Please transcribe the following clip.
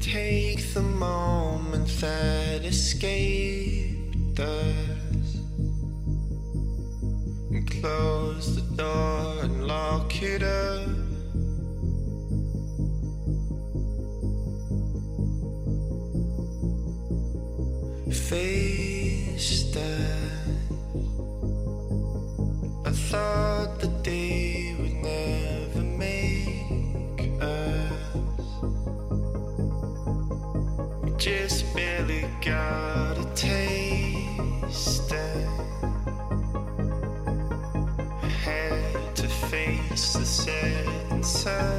Take the moment that escaped us. And close the door and lock it up. Fade say inside.